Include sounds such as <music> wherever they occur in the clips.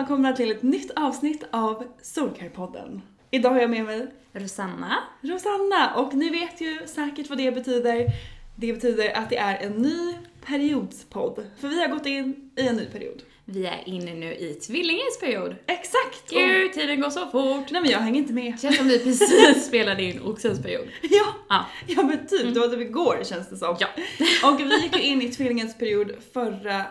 Välkomna till ett nytt avsnitt av Soulcare-podden. Idag har jag med mig Rosanna. Rosanna och ni vet ju säkert vad det betyder. Det betyder att det är en ny periodspodd. För vi har gått in i en ny period. Vi är inne nu i tvillingens period. Exakt! Gud, tiden går så fort. Nej men jag hänger inte med. Känns som vi precis <laughs> spelade in oxens period. <laughs> Ja, Ja. ja men typ, det var typ igår känns det som. Ja. Och vi gick ju in i tvillingens period förra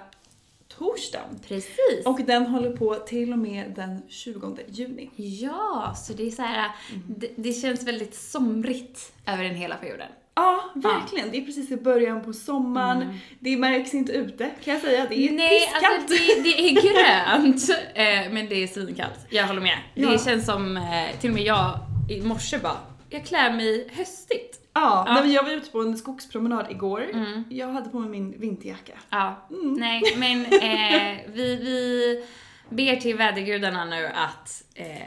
torsdagen. Precis. Och den håller på till och med den 20 juni. ja, så det är så här, det, det känns väldigt somrigt över den hela perioden. Ja, verkligen. Det är precis i början på sommaren. Det märks inte ute kan jag säga. Det är Mm. Nej, pisskallt. alltså det, det är grönt, <laughs> eh, men det är svinkallt. Jag håller med. Ja. Det känns som, eh, till och med jag i morse bara, jag klär mig höstigt. Ja, Ja. Mm. Nej, jag var ute på en skogspromenad igår. Jag hade på mig min vinterjacka. Ja, Mm. nej men <laughs> eh, vi, vi ber till vädergudarna nu att eh,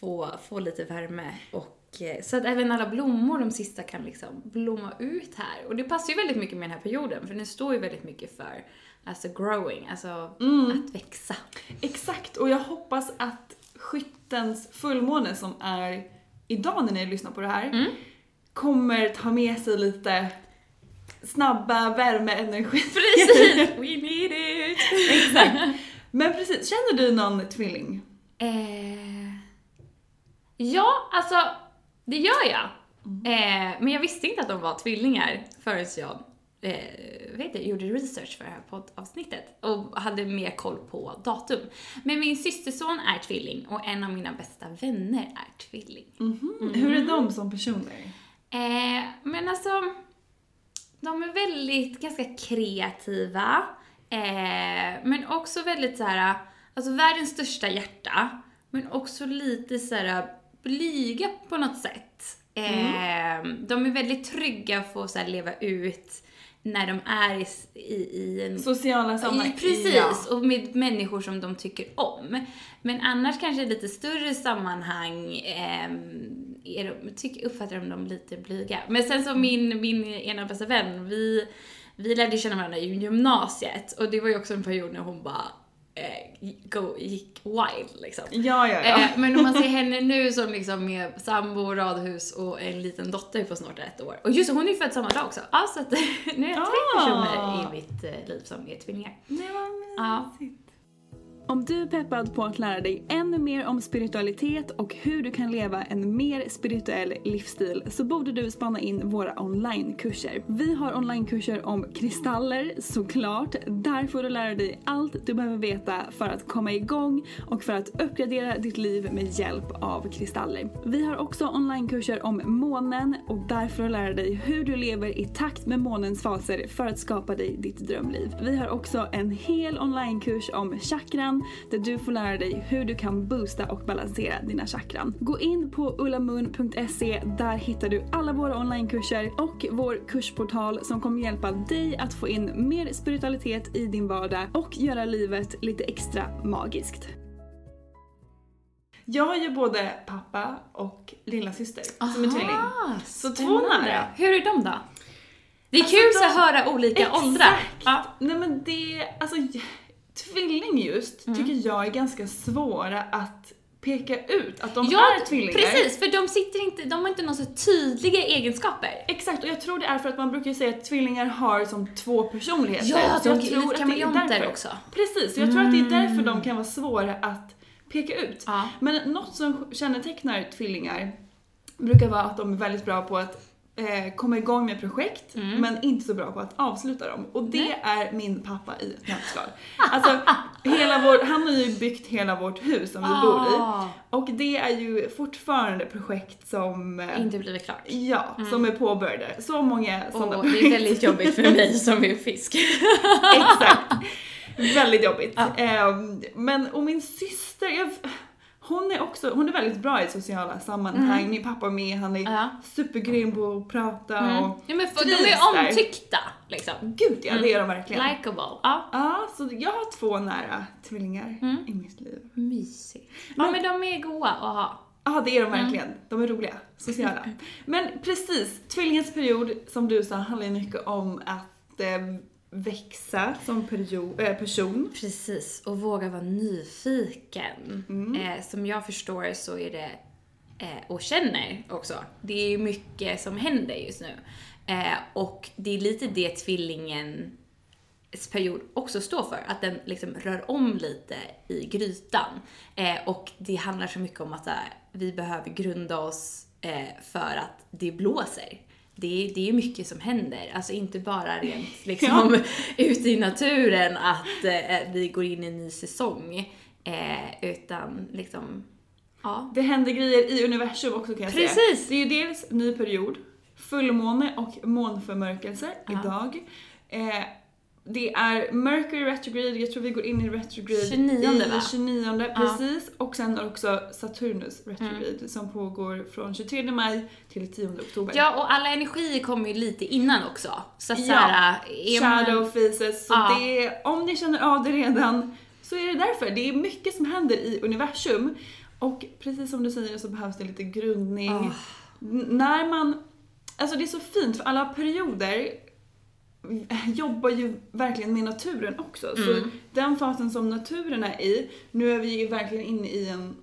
få, få lite värme och eh, så att även alla blommor, de sista, kan liksom blomma ut här. Och det passar ju väldigt mycket med den här perioden för den står ju väldigt mycket för alltså growing, alltså Mm. att växa. Exakt, och jag hoppas att skyttens fullmåne som är idag när ni lyssnar på det här Mm. kommer ta med sig lite snabba värmeenergi. <laughs> Precis! We need it! Exakt. Men precis, känner du någon tvilling? Eh, ja, alltså det gör jag. Eh, men jag visste inte att de var tvillingar förrän jag eh, vet jag, gjorde research för det här poddavsnittet och hade mer koll på datum. Men min systerson är tvilling och en av mina bästa vänner är tvilling. Hur är de som personer? Eh, men alltså, de är väldigt, ganska kreativa. Eh, men också väldigt så här, alltså världens största hjärta. Men också lite så här blyga på något sätt. Eh, De är väldigt trygga för att så leva ut när de är i, i, i en Sociala sammanhang? precis, Ja. och med människor som de tycker om. Men annars kanske i lite större sammanhang ehm, är de, tycker, uppfattar de dem lite blyga. Men sen så min, min ena bästa vän, vi, vi lärde känna varandra i gymnasiet och det var ju också en period när hon bara eh, go, gick wild liksom. Ja, ja, ja. Eh, men om man ser henne nu som liksom med sambo, radhus och en liten dotter på snart ett år. Och just hon är ju född samma dag också. Ja, så att <laughs> nu är jag tre Ah. personer i mitt eh, liv som är tvillingar. Nej, vad Ja. Om du är peppad på att lära dig ännu mer om spiritualitet och hur du kan leva en mer spirituell livsstil så borde du spana in våra onlinekurser. Vi har onlinekurser om kristaller såklart. Där får du lära dig allt du behöver veta för att komma igång och för att uppgradera ditt liv med hjälp av kristaller. Vi har också onlinekurser om månen och där får du lära dig hur du lever i takt med månens faser för att skapa dig ditt drömliv. Vi har också en hel onlinekurs om chakran där du får lära dig hur du kan boosta och balansera dina chakran. Gå in på ullamoon.se, där hittar du alla våra onlinekurser och vår kursportal som kommer hjälpa dig att få in mer spiritualitet i din vardag och göra livet lite extra magiskt. Jag har ju både pappa och lilla syster som är tvilling. Så två nära. Hur är de då? Det är Alltså, kul de- att höra olika åldrar. Ja. Nej men det, alltså tvilling just Mm. tycker jag är ganska svåra att peka ut att de Ja, är tvillingar. precis, för de sitter inte, de har inte några så tydliga egenskaper. Exakt, och jag tror det är för att man brukar ju säga att tvillingar har som två personligheter. Ja, Så de jag tror lite att det är därför. också. Precis, så jag tror att det är därför de kan vara svåra att peka ut. Ja. Men något som kännetecknar tvillingar brukar vara att de är väldigt bra på att eh, komma igång med projekt, Mm. men inte så bra på att avsluta dem. Och det är min pappa i ett nötskal. Alltså, hela vår, han har ju byggt hela vårt hus som vi bor i. Ah. Och det är ju fortfarande projekt som eh, Inte blivit klart. Ja, som är påbörjade. Så många sådana Och det är väldigt jobbigt för mig som är fisk. <laughs> Exakt. Väldigt jobbigt. Ehm, men, och min syster, jag, hon är också, hon är väldigt bra i sociala sammanhang. Min pappa är med, han är Mm. Ja. supergrym på att prata Mm. och Ja, men för, de är omtyckta liksom. Gud ja, det är de verkligen. Likeable. Ja. Ja, så jag har två nära tvillingar Mm. i mitt liv. Mysigt. Ja men de är goa att ha. Ja, det är de Mm. verkligen. De är roliga, sociala. <laughs> Men precis, tvillingens period, som du sa, handlar ju mycket om att eh, växa som eh, person. Precis, och våga vara nyfiken. Eh, som jag förstår så är det, eh, och känner också, det är mycket som händer just nu. Eh, och det är lite det tvillingens period också står för, att den liksom rör om lite i grytan. Och det handlar så mycket om att här, vi behöver grunda oss för att det blåser. Det är, det är mycket som händer, alltså inte bara rent <laughs> liksom ute i naturen att eh, vi går in i en ny säsong. Eh, utan liksom, ja. Det händer grejer i universum också kan jag säga. Precis. Det är ju dels ny period, fullmåne och månförmörkelse Ja. idag. Eh, det är Mercury retrograde, jag tror vi går in i retrograde 29, i va? 29 Ja. Mm. precis. Och sen också Saturnus retrograde som pågår från 23 maj till 10 oktober. Ja, och alla energier kommer ju lite innan också. Så att Ja. såhär, är man- Shadow faces. Så Ja. det, om ni känner av det redan så är det därför. Det är mycket som händer i universum. Och precis som du säger så behövs det lite grundning. N- När man... Alltså det är så fint för alla perioder <laughs> jobbar ju verkligen med naturen också. Så Mm. den fasen som naturen är i, nu är vi ju verkligen inne i en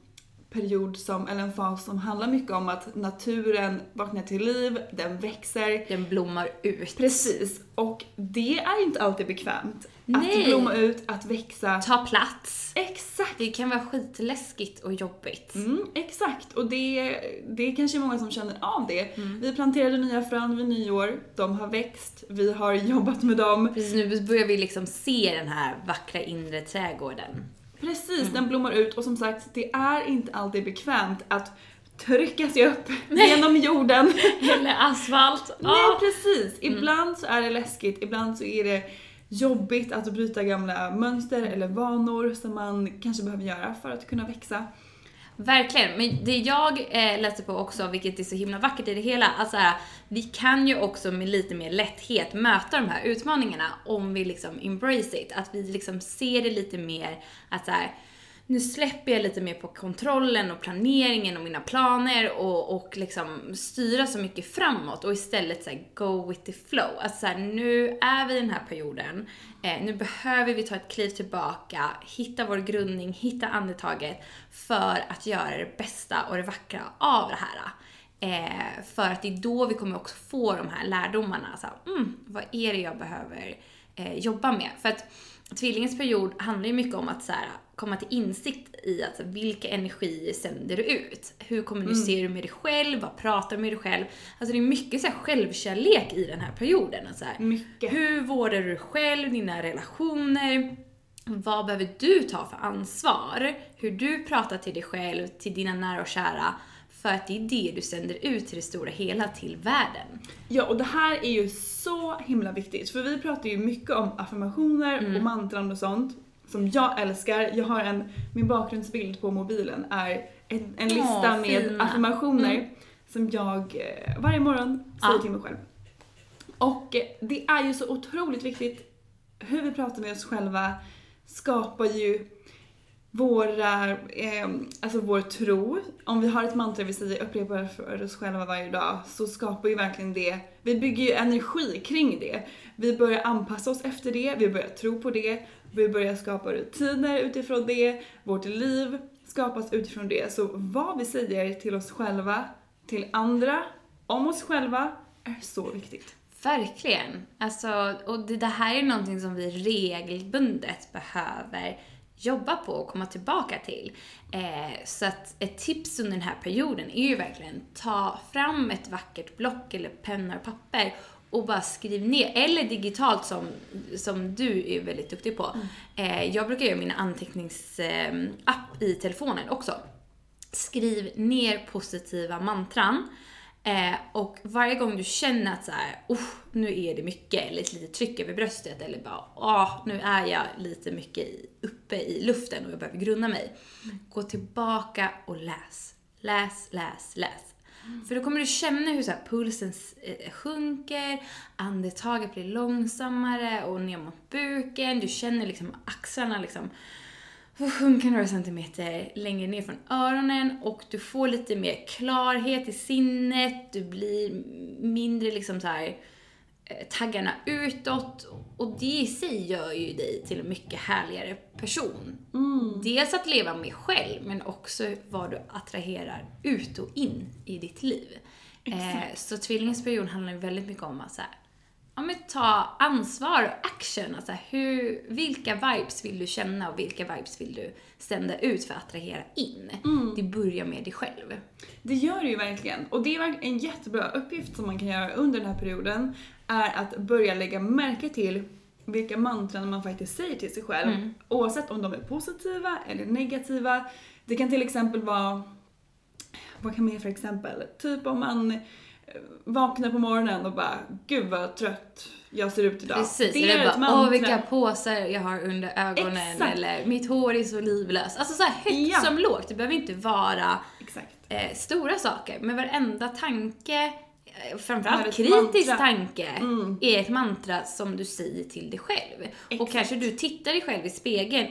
period som, eller en fas som handlar mycket om att naturen vaknar till liv, den växer, Den blommar ut. Precis, och det är inte alltid bekvämt. Nej. Att blomma ut, att växa. Ta plats. Exakt! Det kan vara skitläskigt och jobbigt. Mm, exakt, och det, det är kanske många som känner av det. Mm. Vi planterade nya frön vid nyår, de har växt, vi har <laughs> jobbat med dem. Precis, nu börjar vi liksom se den här vackra inre trädgården. Precis, Mm. den blommar ut och som sagt, det är inte alltid bekvämt att trycka sig upp <laughs> genom jorden. Eller asfalt. Nej precis, ibland så är det läskigt, ibland så är det jobbigt att bryta gamla mönster eller vanor som man kanske behöver göra för att kunna växa. Verkligen, men det jag eh, läste på också, vilket är så himla vackert i det hela, att så här, vi kan ju också med lite mer lätthet möta de här utmaningarna om vi liksom embrace it. Att vi liksom ser det lite mer att så här, nu släpper jag lite mer på kontrollen och planeringen och mina planer och, och liksom styra så mycket framåt och istället så här, go with the flow. Alltså så här, nu är vi i den här perioden, eh, nu behöver vi ta ett kliv tillbaka, hitta vår grundning, hitta andetaget för att göra det bästa och det vackra av det här. Eh, för att det är då vi kommer också få de här lärdomarna. Så här, mm, vad är det jag behöver eh, jobba med? För att tvillingens period handlar ju mycket om att så här, komma till insikt i att, vilka energier sänder du ut? Hur kommunicerar du med dig själv? Vad pratar du med dig själv? Alltså det är mycket så här, självkärlek i den här perioden. Här, Mycket. Hur vårdar du dig själv, dina relationer? Vad behöver du ta för ansvar? Hur du pratar till dig själv, till dina nära och kära. För att det är det du sänder ut till det stora hela, till världen. Ja, och det här är ju så himla viktigt. För vi pratar ju mycket om affirmationer Mm. och mantran och sånt. Som jag älskar. Jag har en, min bakgrundsbild på mobilen är en, en lista Åh, med fina. affirmationer Mm. som jag eh, varje morgon säger Ja. till mig själv. Och eh, det är ju så otroligt viktigt. Hur vi pratar med oss själva skapar ju våra, eh, alltså vår tro. Om vi har ett mantra vi säger upprepar för oss själva varje dag så skapar ju verkligen det, vi bygger ju energi kring det. Vi börjar anpassa oss efter det, vi börjar tro på det, vi börjar skapa rutiner utifrån det, vårt liv skapas utifrån det. Så vad vi säger till oss själva, till andra, om oss själva är så viktigt. Verkligen. Alltså, och det, det här är någonting som vi regelbundet behöver jobba på och komma tillbaka till. Eh, så att ett tips under den här perioden är ju verkligen ta fram ett vackert block eller penna och papper och bara skriv ner, eller digitalt som, som du är väldigt duktig på. Eh, jag brukar göra min anteckningsapp i telefonen också. Skriv ner positiva mantran. Eh, och varje gång du känner att så här, oh, nu är det mycket, eller ett litet tryck över bröstet, eller bara, åh, nu är jag lite mycket uppe i luften och jag behöver grunna mig. Gå tillbaka och läs. Läs, läs, läs. För då kommer du känna hur så här, pulsen eh, sjunker, andetaget blir långsammare och ner mot buken. Du känner liksom axlarna liksom sjunka några centimeter längre ner från öronen och du får lite mer klarhet i sinnet, du blir mindre liksom så här eh, taggarna utåt och det i sig gör ju dig till en mycket härligare person. Dels att leva med själv men också vad du attraherar ut och in i ditt liv. Eh, så tvillingens period handlar ju väldigt mycket om att så här, ja, men ta ansvar och action. Alltså hur, vilka vibes vill du känna och vilka vibes vill du sända ut för att attrahera in? Det börjar med dig själv. Det gör det ju verkligen. Och det är en jättebra uppgift som man kan göra under den här perioden är att börja lägga märke till vilka mantran man faktiskt säger till sig själv. Oavsett om de är positiva eller negativa. Det kan till exempel vara, vad kan man ge för exempel? Typ om man vaknar på morgonen och bara gud vad trött jag ser ut idag. Precis, det är ett bara åh vilka påsar jag har under ögonen Exakt. eller mitt hår är så livlöst. Alltså så högt Ja. som lågt. Det behöver inte vara eh, stora saker, men varenda tanke, eh, Är framförallt kritisk mantra. tanke, är ett mantra som du säger till dig själv. Och Exakt. kanske du tittar dig själv i spegeln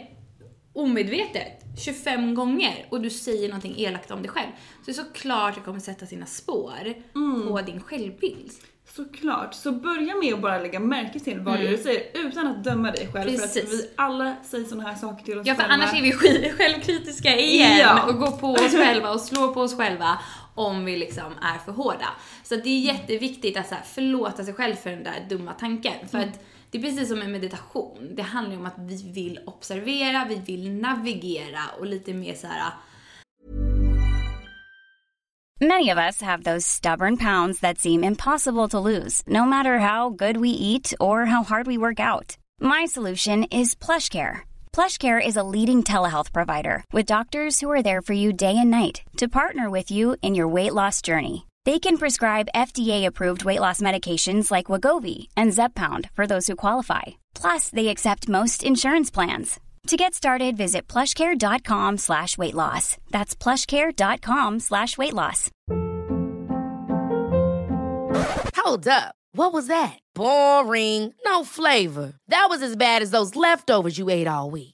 omedvetet 25 gånger och du säger någonting elakt om dig själv. Så det är såklart det kommer sätta sina spår på din självbild. Såklart. Så börja med att bara lägga märke till vad är du säger utan att döma dig själv. För Mm. Precis. att vi alla säger såna här saker till oss Ja, för själva. annars är vi sk- självkritiska igen Ja. och går på oss själva och slår på oss själva om vi liksom är för hårda. Så det är jätteviktigt att så här, förlåta sig själv för den där dumma tanken. För att det är precis som med meditation. Det handlar ju om att vi vill observera, vi vill navigera och lite mer så här. Many of us have those stubborn pounds that seem impossible to lose, no matter how good we eat or how hard we work out. My solution is PlushCare. PlushCare is a leading telehealth provider with doctors who are there for you day and night to partner with you in your weight loss journey. They can prescribe FDA-approved weight loss medications like Wagovi and Zepbound for those who qualify. Plus, they accept most insurance plans. To get started, visit plushcare.com slash weight loss. That's plushcare.com slash weight loss. Hold up. What was that? Boring. No flavor. That was as bad as those leftovers you ate all week.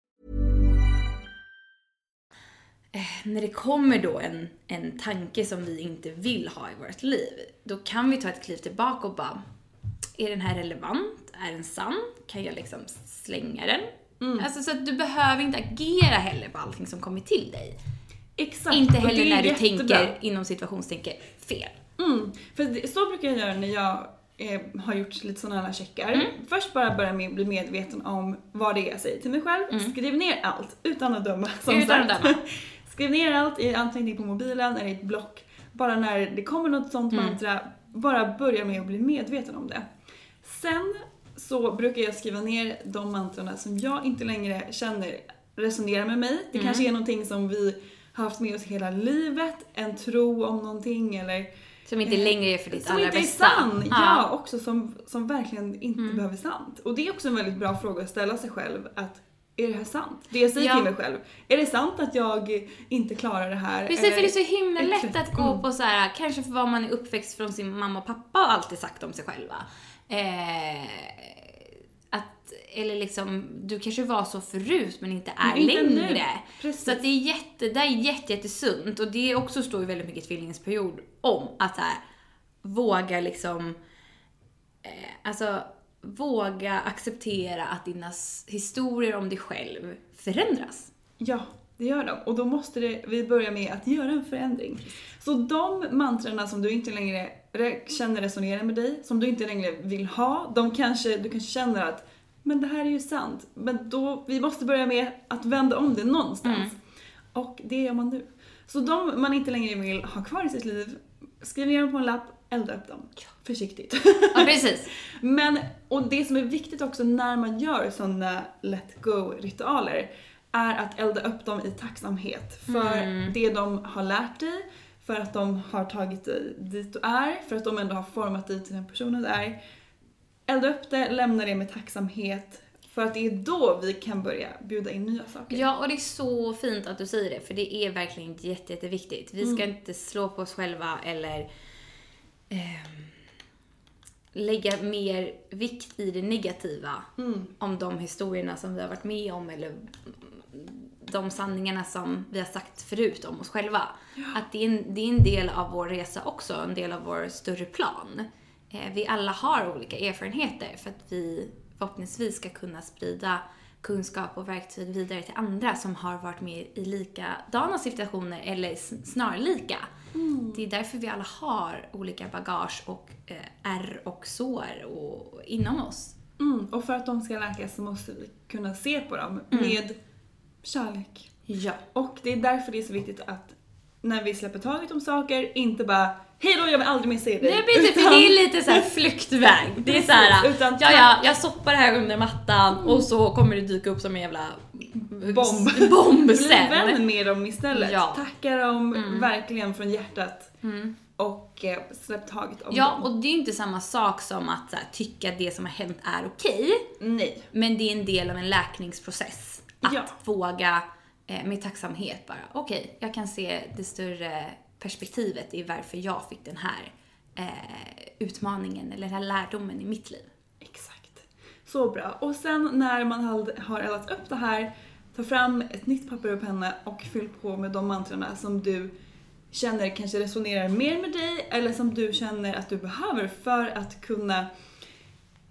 när det kommer då en, en tanke som vi inte vill ha i vårt liv, då kan vi ta ett kliv tillbaka och bara, är den här relevant? Är den sann? Kan jag liksom slänga den? Alltså så att du behöver inte agera heller på allting som kommer till dig. Exakt. Inte heller är när du jättebra. tänker, inom situationstänker, fel. Mm, för det, så brukar jag göra när jag eh, har gjort lite sådana här checkar. Mm. Först bara börja med att bli medveten om vad det är jag säger till mig själv. Skriv ner allt utan att döma. Som Mm. Utan att sagt. döma. <laughs> Skriv ner allt i anteckning på mobilen eller i ett block. Bara när det kommer något sånt Mm. mantra, bara börja med att bli medveten om det. Sen så brukar jag skriva ner de mantrarna som jag inte längre känner resonerar med mig. Det Mm. kanske är någonting som vi har haft med oss hela livet, en tro om någonting eller Som inte längre är för ditt som allra inte är bästa. sann, ja. också som, som verkligen inte behöver sant. Och det är också en väldigt bra fråga att ställa sig själv att är det här sant? Det jag säger Ja. till mig själv. Är det sant att jag inte klarar det här? Precis, Eller- för det är så himla lätt att gå på så här, kanske för vad man är uppväxt från sin mamma och pappa och alltid sagt om sig själva. Eh, att, eller liksom, du kanske var så förut men inte är Men inte längre. Så att det är jätte, det är jätte, jättesunt och det också står ju väldigt mycket i tvillingsperiod om att så här, våga liksom, eh, alltså våga acceptera att dina historier om dig själv förändras. Ja, det gör de. Och då måste det, vi börja med att göra en förändring. Så de mantrarna som du inte längre re- känner resonerar med dig, som du inte längre vill ha, de kanske, du kanske känner att men det här är ju sant. Men då, vi måste börja med att vända om det någonstans. Och det gör man nu. Så de man inte längre vill ha kvar i sitt liv, skriv ner dem på en lapp, elda upp dem. Försiktigt. Ja, precis. <laughs> Men, och det som är viktigt också när man gör sådana let go-ritualer är att elda upp dem i tacksamhet för Mm. det de har lärt dig, för att de har tagit dig dit du är, för att de ändå har format dig till den personen du är. Elda upp det, lämna det med tacksamhet, för att det är då vi kan börja bjuda in nya saker. Ja, och det är så fint att du säger det, för det är verkligen jätte, jätteviktigt. Vi ska inte slå på oss själva eller ehm, lägga mer vikt i det negativa om de historierna som vi har varit med om eller de sanningarna som vi har sagt förut om oss själva. Att det är, en, det är en del av vår resa också, en del av vår större plan. Eh, vi alla har olika erfarenheter för att vi förhoppningsvis ska kunna sprida kunskap och verktyg vidare till andra som har varit med i likadana situationer eller snarlika. Det är därför vi alla har olika bagage och eh, ärr och sår och, inom oss. Mm, och för att de ska läkas så måste vi kunna se på dem Mm. med kärlek. Ja. Och det är därför det är så viktigt att när vi släpper taget om saker, inte bara Hej då, jag vill aldrig mer se dig. Nej men för det är lite så här flyktväg. Det är så här, Precis, utan ja ja, jag soppar det här under mattan och så kommer det dyka upp som en jävla Bomb. bomb Bli sen. vän med dem istället. Ja. Tacka dem Mm. verkligen från hjärtat. Och eh, släpp taget om Ja, dem. och det är ju inte samma sak som att här, tycka att det som har hänt är okej. Nej. Men det är en del av en läkningsprocess. Att Ja. våga eh, med tacksamhet bara, okej, jag kan se det större perspektivet i varför jag fick den här eh, utmaningen eller den här lärdomen i mitt liv. Exakt. Så bra. Och sen när man har- har eldat upp det här, ta fram ett nytt papper och penna och fyll på med de mantrarna som du känner kanske resonerar mer med dig eller som du känner att du behöver för att kunna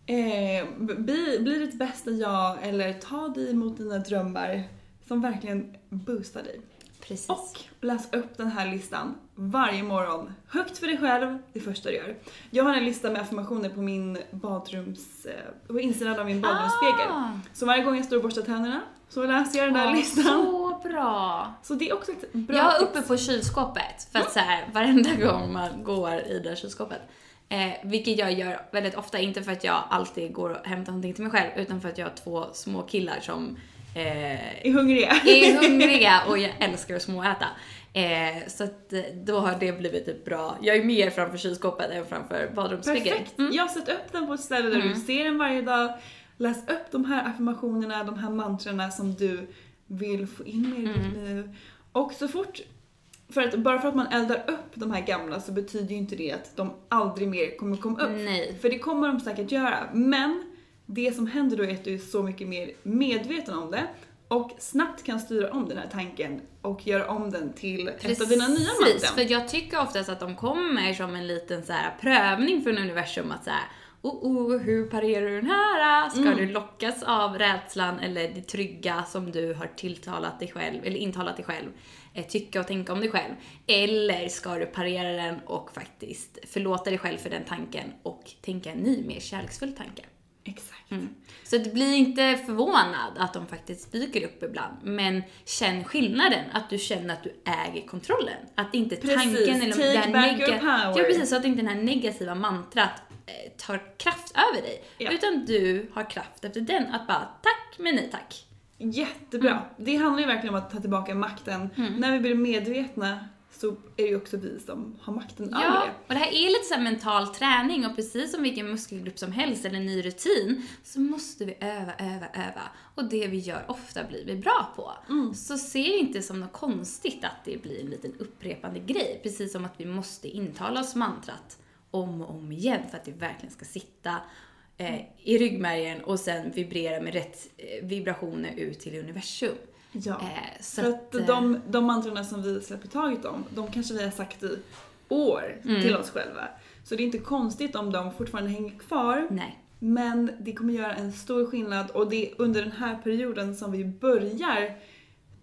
eh, bli, bli ditt bästa jag eller ta dig mot dina drömmar som verkligen boostar dig. Precis. Och läs upp den här listan varje morgon. Högt för dig själv, det första du gör. Jag har en lista med affirmationer på min badrums... eh, på insidan av min badrumsspegel. Ah. Så varje gång jag står och borstar tänderna så läser jag den där Ja, listan. Så bra! Så det är också ett bra jag har uppe på kylskåpet för att så här, varenda gång man går i det kylskåpet. Eh, vilket jag gör väldigt ofta, inte för att jag alltid går och hämtar någonting till mig själv, utan för att jag har två små killar som eh, Är hungriga. är hungriga och jag älskar att småäta. Eh, så att eh, då har det blivit ett bra, jag är mer framför kylskåpet än framför badrumsspegeln. Perfekt! Jag har satt upp den på ett ställe där Mm. du ser den varje dag. Läs upp de här affirmationerna, de här mantrarna som du vill få in i ditt Mm. liv. Och så fort, för att, bara för att man eldar upp de här gamla så betyder ju inte det att de aldrig mer kommer komma upp. Nej. För det kommer de säkert göra. Men det som händer då är att du är så mycket mer medveten om det och snabbt kan styra om den här tanken och göra om den till ett av dina nya Precis, mantran. för jag tycker oftast att de kommer som en liten så här prövning från universum att så här, oh, oh, hur parerar du den här? Ska Mm. du lockas av rädslan eller det trygga som du har tilltalat dig själv, eller intalat dig själv, eh, tycka och tänka om dig själv? Eller ska du parera den och faktiskt förlåta dig själv för den tanken och tänka en ny, mer kärleksfull tanke? Exakt. Mm. Så det blir inte förvånad att de faktiskt dyker upp ibland. Men känn skillnaden, att du känner att du äger kontrollen. Att inte Precis, tanken eller take här back your power. Ja precis, så att inte det här negativa mantrat eh, tar kraft över dig. Ja. Utan du har kraft efter den att bara tack men nej tack. Jättebra. Mm. Det handlar ju verkligen om att ta tillbaka makten. När vi blir medvetna så är det ju också vi som har makten över Ja, det. och det här är lite så här mental träning och precis som vilken muskelgrupp som helst eller ny rutin så måste vi öva, öva, öva. Och det vi gör ofta blir vi bra på. Så se det inte som något konstigt att det blir en liten upprepande grej. Precis som att vi måste intala oss mantrat om och om igen för att det verkligen ska sitta eh, i ryggmärgen och sen vibrera med rätt eh, vibrationer ut till universum. Ja. Eh, så För att, att eh, de, de mantrarna som vi släpper taget om, de kanske vi har sagt i år Mm. till oss själva. Så det är inte konstigt om de fortfarande hänger kvar. Nej. Men det kommer göra en stor skillnad och det är under den här perioden som vi börjar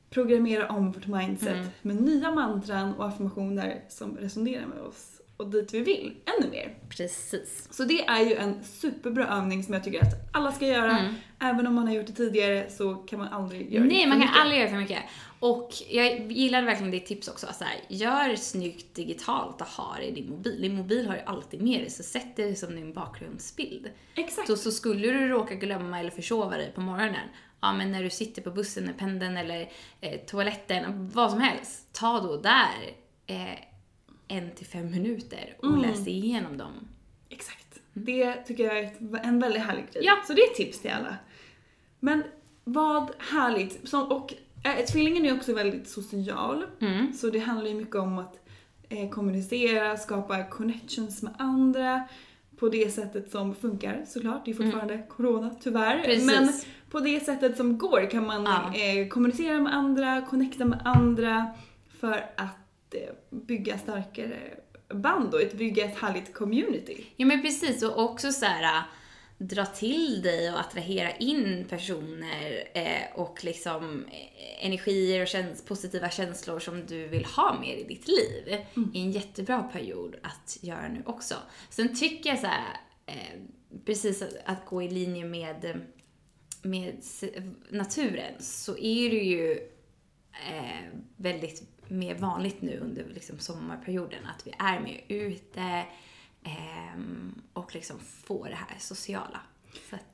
programmera om vårt mindset Mm. med nya mantran och affirmationer som resonerar med oss och dit vi vill ännu mer. Precis. Så det är ju en superbra övning som jag tycker att alla ska göra. Mm. Även om man har gjort det tidigare så kan man aldrig göra det Nej, för man kan mycket. aldrig göra för mycket. Och jag gillade verkligen ditt tips också. Så här, gör snyggt digitalt och ha det i din mobil. Din mobil har ju alltid med dig, så sätt det som din bakgrundsbild. Exakt. Så, så skulle du råka glömma eller försova dig på morgonen, ja men när du sitter på bussen pendeln eller eh, toaletten, vad som helst, ta då där eh, en till fem minuter och Mm. läs igenom dem. Exakt. Det tycker jag är en väldigt härlig grej. Ja. Så det är ett tips till alla. Men vad härligt. Som, och äh, tvillingen är också väldigt social. Mm. Så det handlar ju mycket om att eh, kommunicera, skapa connections med andra på det sättet som funkar såklart. Det är fortfarande corona tyvärr. Mm. Precis. Men på det sättet som går kan man Ja. eh, kommunicera med andra, connecta med andra för att bygga starkare band och ett, bygga ett härligt community. Ja men precis och också så här. dra till dig och attrahera in personer eh, och liksom eh, energier och käns positiva känslor som du vill ha mer i ditt liv. Mm. är en jättebra period att göra nu också. Sen tycker jag så här, eh, precis att, att gå i linje med, med naturen så är det ju eh, väldigt mer vanligt nu under liksom sommarperioden att vi är mer ute ehm, och liksom får det här sociala.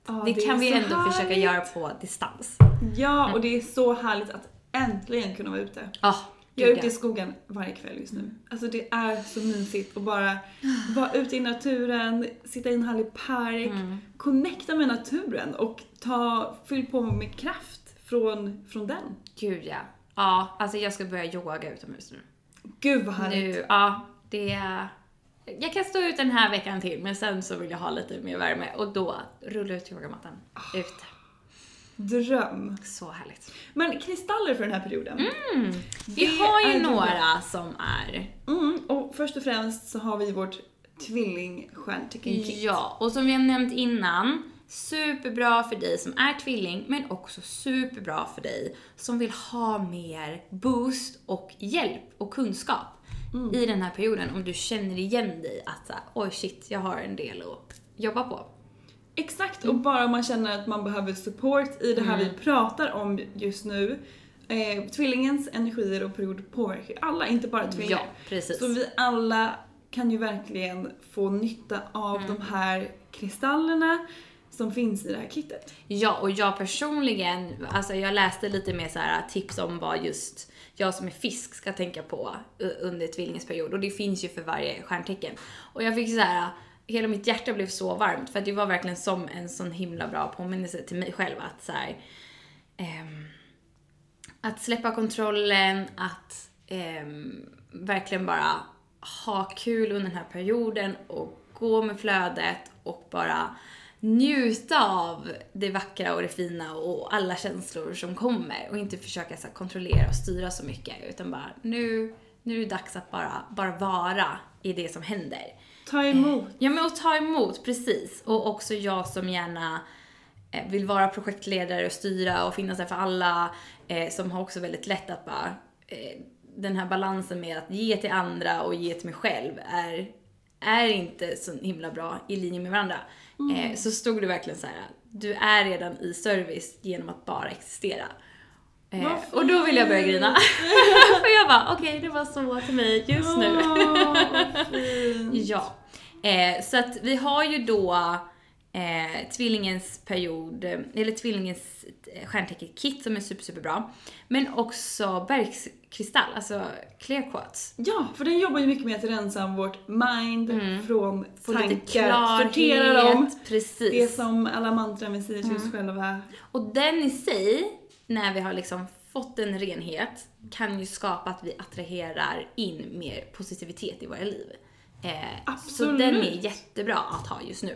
Ja, det, det kan vi ändå försöka härligt. göra på distans. Ja, och det är så härligt att äntligen kunna vara ute. Ja, Jag är ute i skogen varje kväll just nu. Alltså det är så mysigt att bara vara ute i naturen, sitta i en härlig park, Mm. connecta med naturen och ta, fyll på med kraft från, från den. Gud ja. Ja, alltså jag ska börja yoga utomhus nu. Gud vad härligt. Nu, ja, det... Jag kan stå ut den här veckan till, men sen så vill jag ha lite mer värme och då rulla ut yogamattan ute. Dröm. Så härligt. Men kristaller för den här perioden. Vi Det har ju några som är... Mm, och först och främst så har vi vårt tvillingstjärntecken-kit. Ja, och som vi har nämnt innan, superbra för dig som är tvilling, men också superbra för dig som vill ha mer boost och hjälp och kunskap i den här perioden. Om du känner igen dig att oj shit, jag har en del att jobba på. Exakt, och bara om man känner att man behöver support i det här Mm. vi pratar om just nu. Eh, tvillingens energier och period påverkar alla, inte bara tvillingar. Ja, precis. Så vi alla kan ju verkligen få nytta av Mm. de här kristallerna som finns i det här kittet. Ja, och jag personligen, alltså jag läste lite mer så här tips om vad just jag som är fisk ska tänka på eh, under tvillingens period. Och det finns ju för varje stjärntecken. Och jag fick så här, hela mitt hjärta blev så varmt för att det var verkligen som en sån himla bra påminnelse till mig själv att så här, ehm, att släppa kontrollen, att ehm, verkligen bara ha kul under den här perioden och gå med flödet och bara njuta av det vackra och det fina och alla känslor som kommer och inte försöka så kontrollera och styra så mycket utan bara nu, nu är det dags att bara, bara vara i det som händer. Ta emot. Ja men att ta emot, precis. Och också jag som gärna eh, vill vara projektledare och styra och finnas där för alla. Eh, som har också väldigt lätt att bara, eh, den här balansen med att ge till andra och ge till mig själv är, är inte så himla bra i linje med varandra. Eh, så stod det verkligen så här: du är redan i service genom att bara existera. Eh, och då vill jag börja grina. <laughs> för jag bara, okej det var så till mig just nu. Fint. <laughs> Ja. Eh, så att vi har ju då eh, tvillingens period, eh, eller tvillingens eh, stjärntecken-kit som är super, superbra. Men också bergskristall, alltså clear quartz. Ja, för den jobbar ju mycket med att rensa vårt mind från Mm. Lite tankar, klarhet. sortera dem. Precis. Det som alla mantran vi säger till Mm. oss själva. Och den i sig, när vi har liksom fått en renhet, kan ju skapa att vi attraherar in mer positivitet i våra liv. Eh, Så Absolut. den är jättebra att ha just nu.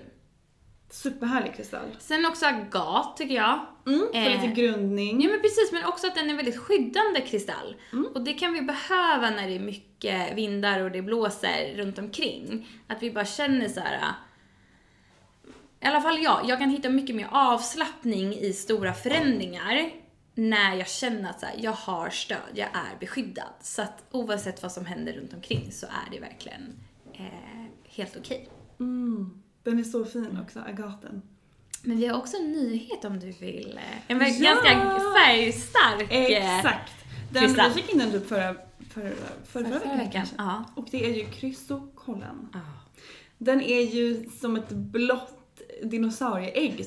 Superhärlig kristall. Sen också agat tycker jag. Mm, för Eh, lite grundning. Ja men precis, men också att den är väldigt skyddande kristall. Och det kan vi behöva när det är mycket vindar och det blåser runt omkring. Att vi bara känner så här. I alla fall jag, jag kan hitta mycket mer avslappning i stora förändringar när jag känner att så här, jag har stöd, jag är beskyddad. Så att oavsett vad som händer runt omkring så är det verkligen eh, helt okej. Mm, den är så fin också, agaten. Men vi har också en nyhet om du vill. eh, En Ja! ganska färgstark eh, Exakt. Den, vi fick in den typ förra, förra, förra, förra, veckan. kanske. Ja. Och det är ju krysokollen. Ja. Den är ju som ett blått dinosaurieägg.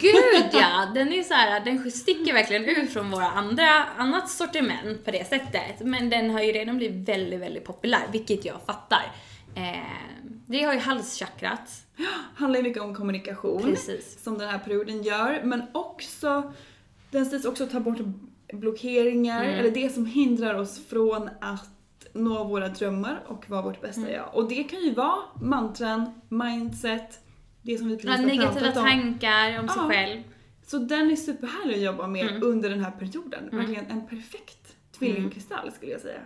Gud ja! <laughs> Den är så här, den sticker verkligen ut från våra andra, annat sortiment på det sättet. Men den har ju redan blivit väldigt, väldigt populär, vilket jag fattar. Eh, det har ju halschakrat. <gasps> handlar ju mycket om kommunikation. Precis. Som den här perioden gör. Men också, den sägs också ta bort blockeringar, Mm. eller det som hindrar oss från att nå våra drömmar och vara vårt bästa Mm. jag. Och det kan ju vara mantran, mindset, det som vi precis har negativa pratat om. tankar om sig Ja. själv. Så den är superhärlig att jobba med Mm. under den här perioden. Verkligen en perfekt tvillingkristall skulle jag säga.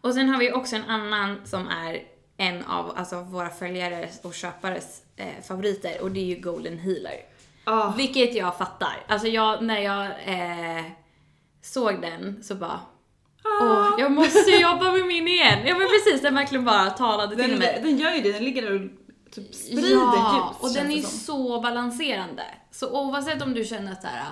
Och sen har vi också en annan som är en av alltså, våra följares och köpares eh, favoriter och det är ju Golden Healer. Ah. Vilket jag fattar. Alltså jag, när jag eh, såg den så bara Åh, jag måste jobba med min igen. Ja men precis, den verkligen bara talade till Den, mig. den gör ju det, den ligger där och typ sprider Ja, ljus. och den är som. så balanserande. Så oavsett om du känner att så här,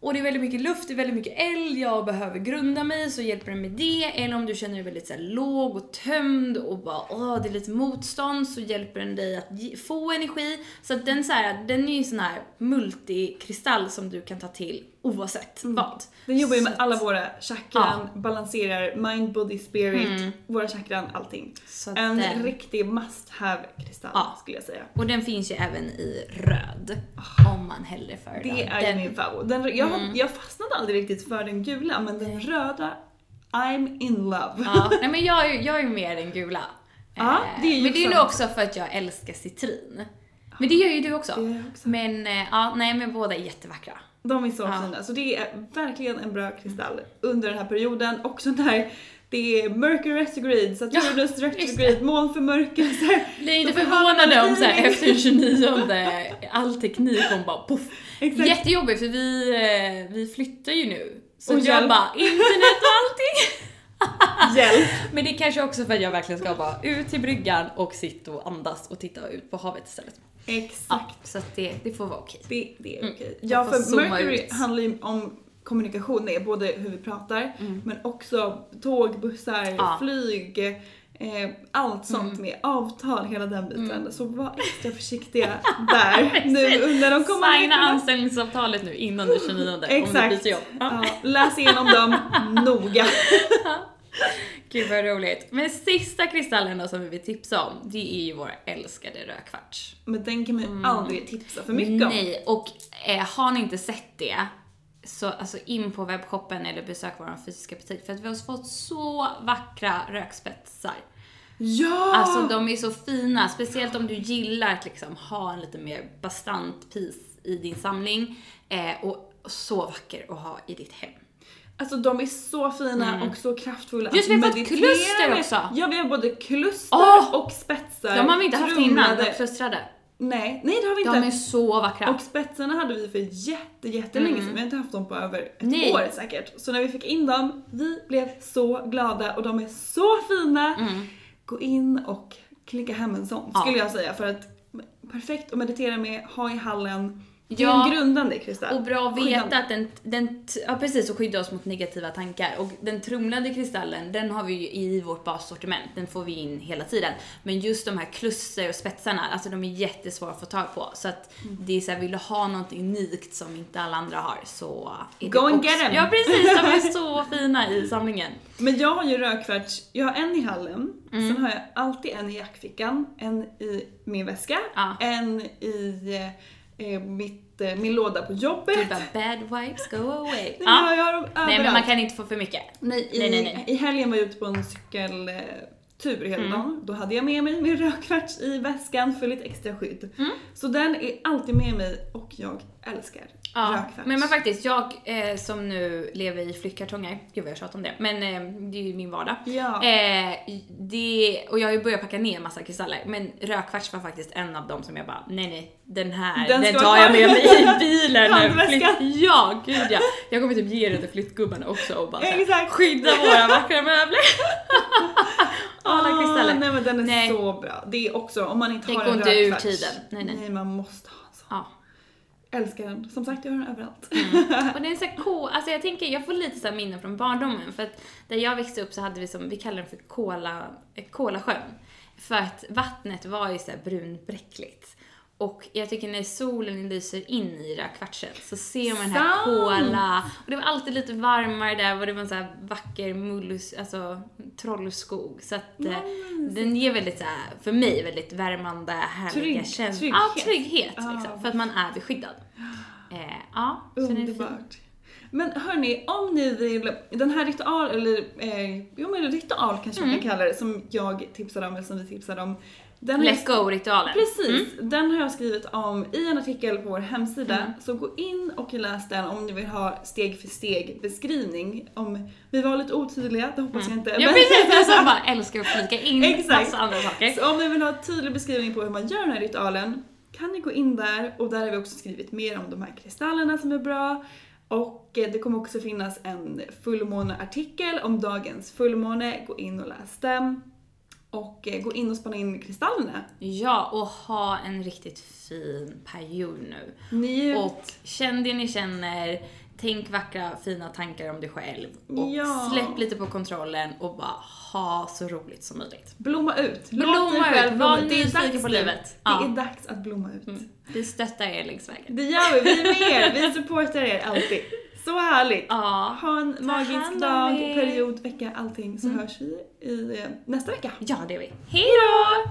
och det är väldigt mycket luft, det är väldigt mycket eld, jag behöver grunda mig, så hjälper den med det. Eller om du känner dig väldigt så här, låg och tömd och bara åh, det är lite motstånd, så hjälper den dig att få energi. Så att den, så här, den är ju sån här multikristall som du kan ta till oavsett vad. Mm. Den jobbar ju med alla våra chakran, balanserar mind, body, spirit, Mm. våra chakran, allting. Så en eh, riktig must have kristall Ja. skulle jag säga. Och den finns ju även i röd. Om man hellre föredrar Det är den. min favorit. Den, jag, Mm. jag fastnade aldrig riktigt för den gula men den röda, I'm in love. Ja, <laughs> nej men jag är, ju- jag är ju mer den gula. Ja, Eh, det är ju men det är nog också för att jag älskar citrin. Men det gör ju du också. Också. Men eh, ja, nej men båda är jättevackra. De är så Ja. fina. Så det är verkligen en bra kristall under den här perioden. Också när det är Mercury retrograde, Saturnus retrograde, månförmörkelse. Blir inte förvånade om så här, efter den 29 all teknik kom bara poff. Exakt. Jättejobbigt för vi, eh, vi flyttar ju nu. Så Och jag hjälp. bara, internet och allting. <laughs> Hjälp! Men det är kanske också för att jag verkligen ska bara ut till bryggan och sitta och andas och titta ut på havet istället. Exakt. Ja, så att det, det får vara okej. Det, det är Mm. okej. Jag Ja, för Mercury ut. handlar ju om kommunikation, är både hur vi pratar, Mm. men också tåg, bussar, Ja. flyg, eh, allt sånt Mm. med avtal, hela den biten. Så var extra försiktiga där <laughs> nu under de kommande Signa veckorna. anställningsavtalet nu innan den 29 om du Exakt. byter jobb. Ja. Ja, läs igenom dem <laughs> noga. Gud vad roligt. Men sista kristallen då som vi vill tipsa om, det är ju vår älskade rödkvarts. Men den kan man ju aldrig tipsa för mycket om. Nej, och eh, har ni inte sett det, så alltså in på webbshoppen eller besök vår fysiska butik för att vi har fått så vackra rökspetsar. Ja! Alltså de är så fina, speciellt om du gillar att liksom ha en lite mer bastant piece i din samling. Eh, och så vacker att ha i ditt hem. Alltså de är så fina Mm. och så kraftfulla. Just, vi har fått meditera kluster också. Ja, vi har både kluster Åh! och spetsar. De har vi inte haft innan, de klustrade. Nej, nej det har vi inte. De är så vackra. Och spetsarna hade vi för jätte, jättelänge Mm. sedan. Vi har inte haft dem på över ett Nej. år säkert. Så när vi fick in dem, vi blev så glada och de är så fina. Mm. Gå in och klicka hem en sån Ja. skulle jag säga för att perfekt att meditera med, ha i hallen. Det är Ja. en grundande kristall. Och bra att Skyddande. veta att den, den, ja precis, och skydda oss mot negativa tankar. Och den trumlade kristallen, den har vi ju i vårt bassortiment, den får vi in hela tiden. Men just de här kluster och spetsarna, alltså de är jättesvåra att få tag på. Så att Mm. det är såhär, vill du ha något unikt som inte alla andra har så... Go and också- get 'em. Ja precis, de är så fina i samlingen. Men jag har ju rödkvarts, jag har en i hallen, Mm. sen har jag alltid en i jackfickan, en i min väska, Ja. en i eh, mitt, eh, min låda på jobbet. Du bara, bad vibes go away. <laughs> Nej, men jag har dem Nej men man kan inte få för mycket. Nej, i, Nej, nej, nej. I helgen var jag ute på en cykeltur hela Mm. dagen. Då hade jag med mig min rödkvarts i väskan för lite extra skydd. Mm. Så den är alltid med mig och jag älskar Ja, rödkvarts. men, men faktiskt, jag eh, som nu lever i flyttkartonger, gud vad jag tjatar om det, men eh, det är ju min vardag. Ja. Eh, det, och jag har ju börjat packa ner massa kristaller, men rödkvarts var faktiskt en av dem som jag bara, nej nej, den här, Den den, tar jag med mig i bilen. flytt, ja, gud ja. Jag kommer typ ge det till flyttgubbarna också och bara så här, Exakt. skydda våra vackra möbler. <laughs> Alla Ah, kristaller. Nej men den är Nej. så bra. Det är också, om man inte Det har går en inte ur tiden. Nej, nej. man måste ha en sån. Ja. Älskar den. Som sagt, jag har den överallt. <laughs> Och den är så cool, alltså jag tänker, jag får lite så minnen från barndomen för att där jag växte upp så hade vi som, vi kallar den för kola, eh, kolasjön. För att vattnet var ju så här brunbräckligt. Och jag tycker när solen lyser in i rödkvartsen så ser man den här kola. Och det var alltid lite varmare där och det var en så här vacker mullus, alltså trollskog. Så att eh, den ger väldigt så här, för mig, väldigt värmande, härliga Trygg- känslor. trygghet. Ja, trygghet Ja. liksom. För att man är beskyddad. Eh, ja. Underbart. Men hörni, om ni vill, den här ritual, eller eh, jo men ritual kanske man Mm. kan kalla det, som jag tipsade om, eller som vi tipsade om. Den Let's jag- go-ritualen. Precis, Mm. den har jag skrivit om i en artikel på vår hemsida. Mm. Så gå in och läs den om ni vill ha steg för steg beskrivning. Om vi var lite otydliga, det hoppas jag inte. Mm. Ja men- precis, jag bara <laughs> älskar att flika in Exakt. massa andra saker. Så om ni vill ha tydlig beskrivning på hur man gör den här ritualen, kan ni gå in där och där har vi också skrivit mer om de här kristallerna som är bra. Och eh, det kommer också finnas en fullmåneartikel om dagens fullmåne. Gå in och läs den. Och eh, gå in och spana in kristallerna. Ja, och ha en riktigt fin period nu. Njut. Och känn det ni känner, tänk vackra fina tankar om dig själv. Och Ja. släpp lite på kontrollen och bara ha så roligt som möjligt. Blomma ut. Blomma ut. Var. Det nyfiken på livet. Det Ja. är dags att blomma ut. Vi stöttar er längs vägen. Det gör vi, vi är med er. Vi supportar er alltid. Så härligt. Ja. Ha en magisk dag, er. period, vecka, allting så hörs vi i eh, nästa vecka. Ja, det är vi. Hej då!